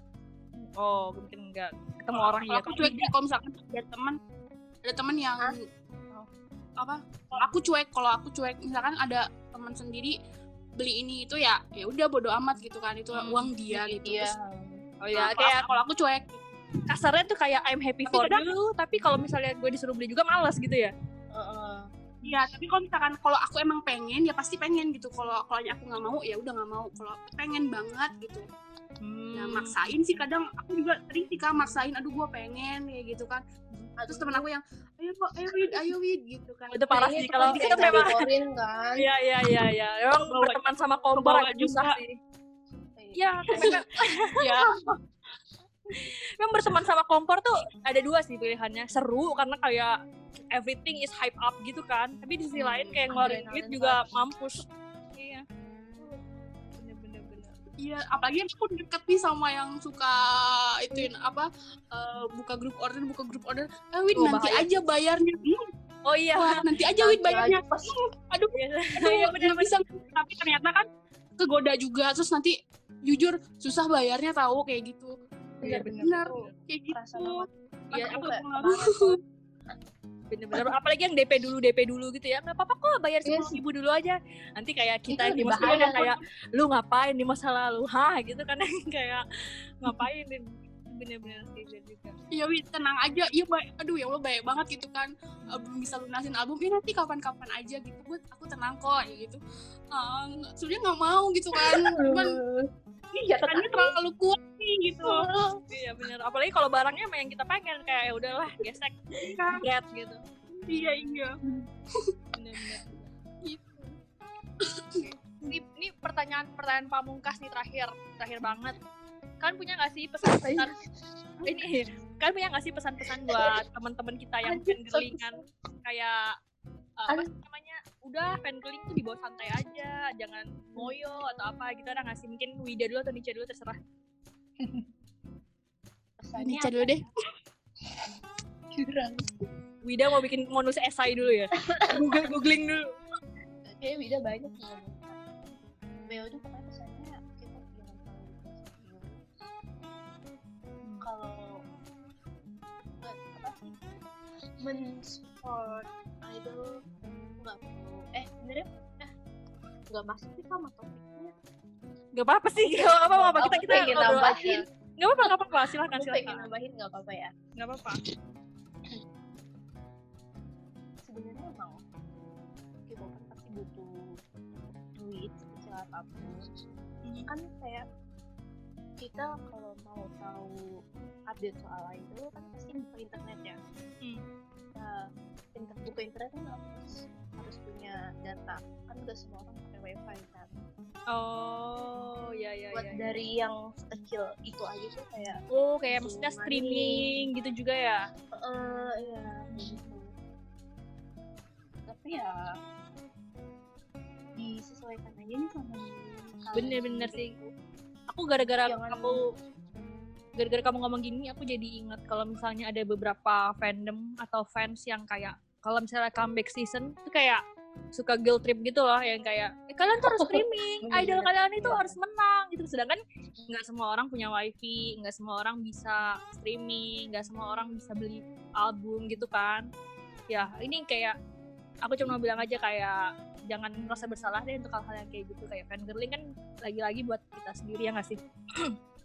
oh mungkin enggak ketemu orang ya aku cuek kalau misalkan ada teman ada teman yang Hah? apa kalau aku cuek kalau aku cuek misalkan ada teman sendiri beli ini itu ya ya udah bodo amat gitu kan itu Hmm, uang dia gitu iya Terus, oh nah, ya kalau kayak kalau aku cuek kasarnya tuh kayak I'm happy Tapi for kadang- you tapi kalau misalnya gue disuruh beli juga males gitu ya Heeh. Iya, tapi kalau misalkan kalau aku emang pengen ya pasti pengen gitu. Kalau kalau aku nggak mau ya udah nggak mau. Kalau pengen banget gitu. Ya Hmm. maksain sih kadang aku juga sering sih maksain aduh gua pengen kayak gitu kan. Terus temen aku yang ayo kok ayo wid ayo wid gitu kan. itu parah sih kalau kayak memang kan Iya iya iya iya. Emang berteman sama kompor agak susah juga. sih. Iya, memang, ya memang berteman sama kompor tuh ada dua sih pilihannya. Seru karena kayak everything is hype up gitu kan. Tapi di sisi Hmm, lain kayak ngeluarin duit juga mampus. Iya. Bener. Iya, apalagi aku deket nih sama yang suka ituin apa eh, buka grup order buka grup order. Eh Wid Oh, nanti bahaya. aja bayarnya. Hmm, Oh iya. wah, nanti aja Nanti bayarnya. pas Hmm, aduh Iya Aduh, bener nggak bisa tapi ternyata kan kegoda juga terus nanti jujur susah bayarnya tahu kayak gitu Iya, benar kayak gitu Iya, aku. bener-bener. Apalagi yang DP dulu DP dulu gitu ya. Nggak apa-apa kok bayar Iya sepuluh ribu dulu aja. Nanti kayak kita bahaya. udah kayak lu ngapain di masa lalu, hah gitu kan kayak ngapain bener-bener juga. Iya Wi, tenang aja. Iya. Aduh ya Allah baik banget gitu kan. Belum bisa lunasin album. Ya nanti kapan-kapan aja gitu. Gue aku tenang kok ya gitu. Nggak- sebenarnya nggak mau gitu kan. Cuman ini jatannya terlalu kuat gitu. Iya bener. Apalagi kalau barangnya emang yang kita pengen kayak ya udahlah gesek, get gitu. Iya iya. Bener-bener. Gitu. Ini, ini pertanyaan pertanyaan pamungkas nih terakhir, terakhir banget. Kan punya nggak sih pesan-pesan ini? Kan punya nggak sih pesan-pesan buat teman-teman kita yang fangirlingan kayak uh, apa sih namanya? Udah fangirling tuh dibawa santai aja, jangan ngoyo atau apa gitu ada nggak sih? Mungkin Wida dulu atau Nica dulu terserah. Pesannya Nica dulu deh. curang. Wida mau bikin mau nulis esai dulu ya? Google googling dulu. kayak beda banyak sih ngomong. Beo tuh pokoknya pesannya kita jangan terlalu serius kalau apa sih? Mensupport idol nggak perlu. Eh bener ya? Eh nggak masuk sih sama topiknya Gak apa-apa sih, gak apa-apa apa kita kita pengen ngobrol nambahin. Aja. Gak apa-apa, gak apa-apa, silakan aku pengen nambahin nggak apa-apa ya. Gak apa-apa. sebenarnya emang K-popers pasti butuh duit sekecil apa pun. Kan kayak kita kalau mau tahu update soal itu kan pasti buka internet ya. Hmm. Nah, inter buka internet kan harus harus punya data kan gak semua orang pakai wifi kan Oh, ya ya buat ya. ya. dari yang sekecil itu aja tuh kayak Oh, kayak maksudnya money. streaming gitu juga ya? eh ya gitu tapi ya disesuaikan aja nih sama Bener-bener sih. Aku gara-gara Jangan- kamu gara-gara kamu ngomong gini, aku jadi ingat kalau misalnya ada beberapa fandom atau fans yang kayak kalau misalnya comeback season itu kayak suka guilt trip gitu loh yang kayak eh, kalian tuh harus streaming idol kalian itu harus menang gitu. Sedangkan nggak semua orang punya wifi nggak semua orang bisa streaming nggak semua orang bisa beli album gitu kan. Ya ini kayak aku cuma mau bilang aja kayak jangan merasa bersalah deh untuk hal-hal yang kayak gitu. Kayak fangirling kan lagi-lagi buat kita sendiri ya nggak sih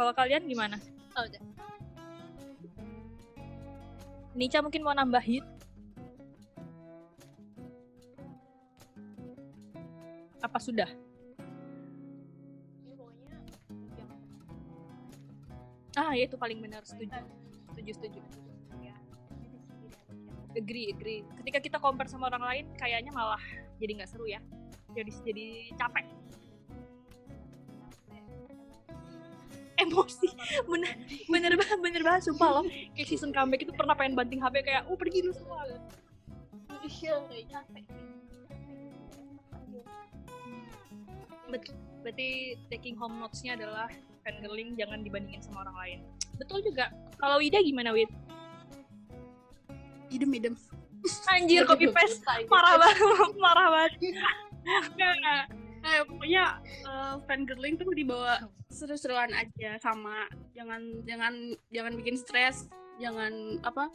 kalau kalian gimana? Oh, udah. Nica mungkin mau nambahin? Apa sudah? Ah ya itu paling benar setuju. Setuju setuju. Ya agree agree. Ketika kita compare sama orang lain kayaknya malah jadi nggak seru ya. Jadi jadi capek emosi. Bener bener banget bener banget sumpah loh. Kayak season comeback itu pernah pengen banting HP kayak oh pergi lu semua Iya, capek. Bet- berarti taking home notes-nya adalah fangirling jangan dibandingin sama orang lain. Betul juga. Kalau Wida gimana Wid? idem idem. Anjir copy paste parah banget parah banget. Nggak, eh, pokoknya uh, fangirling tuh dibawa seru-seruan aja sama jangan jangan jangan bikin stres jangan apa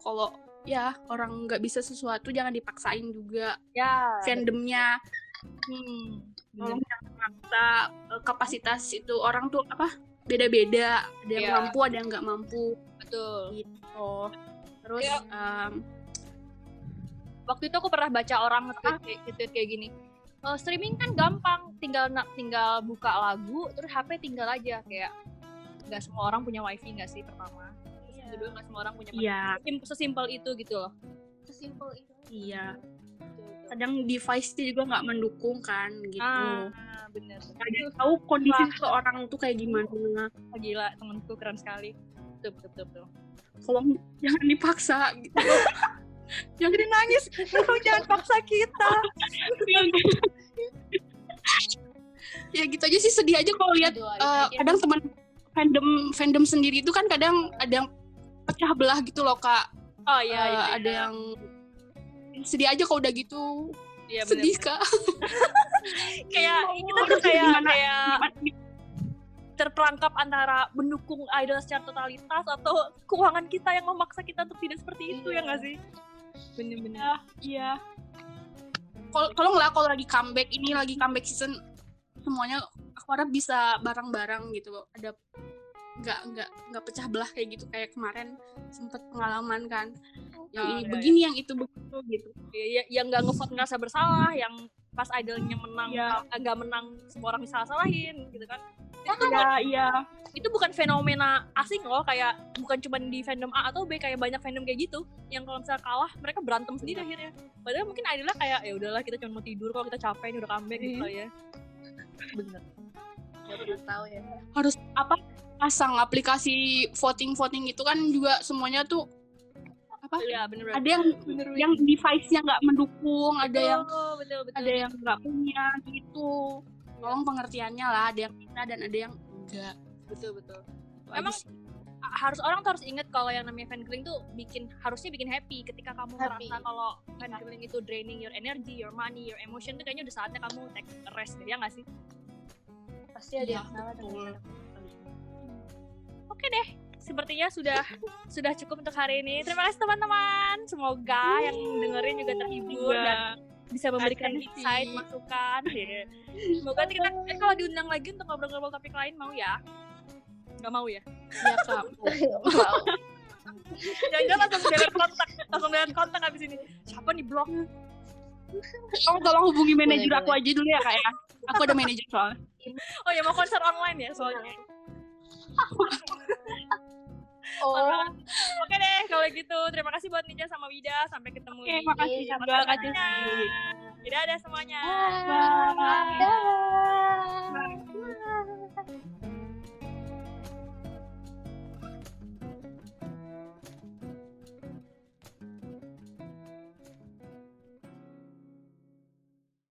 kalau ya orang nggak bisa sesuatu jangan dipaksain juga. Ya fandomnya. Hmm, tolong jangan maksa eh, kapasitas itu orang tuh apa beda-beda. Ada yang Iya. mampu ada yang nggak mampu. Betul. Gitu. Terus Iya. em, waktu itu aku pernah baca orang nge-tweet kayak, nge-tweet kayak gini "Eh, streaming kan gampang tinggal tinggal buka lagu terus HP tinggal aja kayak nggak semua orang punya wifi nggak sih pertama? Terus yang kedua nggak semua orang punya Iya. Sim- sesimpel itu gitu loh. Sesimpel itu. iya. Betul. kadang device-nya juga nggak mendukung kan gitu. Ah bener. Ada yang tahu kondisi seseorang tuh kayak gimana. Oh, gila temenku keren sekali. Betul betul betul, betul. tolong jangan dipaksa gitu jangan nangis. Tolong jangan paksa kita. Ya gitu aja sih sedih aja kalau lihat aja. kadang teman fandom fandom sendiri itu kan kadang ada yang pecah belah gitu loh kak. Oh iya, Eh, iya ada yang sedih aja kalau udah gitu. Iya bener, sedih kak. Kayak kita tuh kayak gimana- kayak gimana- terperangkap antara mendukung idol secara totalitas atau keuangan kita yang memaksa kita untuk tidak seperti itu ya Iya. nggak sih bener-bener Iya, iya. Kalau nggak kalau lagi comeback ini lagi comeback season semuanya aku harap bisa bareng-bareng gitu. Ada nggak nggak nggak pecah belah kayak gitu. Kayak kemarin sempet pengalaman kan. Yang Oh, ini iya, begini yang itu begitu gitu. Ya, ya- yang nggak ngevote ngerasa bersalah yang pas idolnya menang Iya. nggak menang semua orang bisa salahin gitu kan. Itu, iya iya. itu bukan fenomena asing loh kayak bukan cuma di fandom A atau B kayak banyak fandom kayak gitu yang kalau misalnya kalah mereka berantem sendiri akhirnya. Padahal mungkin idolnya kayak ya udahlah kita cuma mau tidur kalau kita capek ini udah comeback gitu Iya. kali ya. Bener. Gak pernah tahu ya. harus apa pasang aplikasi voting voting itu kan juga semuanya tuh apa? Iya bener ada yang yang device-nya nggak mendukung ada yang betul betul betul. ada yang nggak punya gitu. Tolong pengertiannya lah ada yang bisa dan ada yang enggak. Betul betul. Emang harus orang tuh harus inget kalau yang namanya fangirling tuh bikin harusnya bikin happy ketika kamu Happy. merasa kalau fangirling itu draining your energy, your money, your emotion tuh kayaknya udah saatnya kamu take a rest deh ya nggak sih? Pasti ada Iya, yang salah betul. dengan Oke deh, sepertinya sudah sudah cukup untuk hari ini. Terima kasih teman-teman. Semoga yang dengerin juga terhibur Iya. dan bisa memberikan insight, masukan. Ya. Semoga nanti kita eh, kalau diundang lagi untuk ngobrol-ngobrol topik lain mau ya? Gak mau ya? Iya kak Wow. Jangan-jangan langsung jalan kontak, langsung jalan kontak abis ini. Siapa nih blog? kamu tolong hubungi manajer aku aja dulu ya kak ya aku ada manajer soalnya Oh ya mau konser online ya soalnya. Oh. Oke deh kalau gitu terima kasih buat Ninja sama Wida sampai ketemu Oke, di makasih sama kasih. Tidak ada semuanya. Bye. Bye. Bye. Bye. Bye.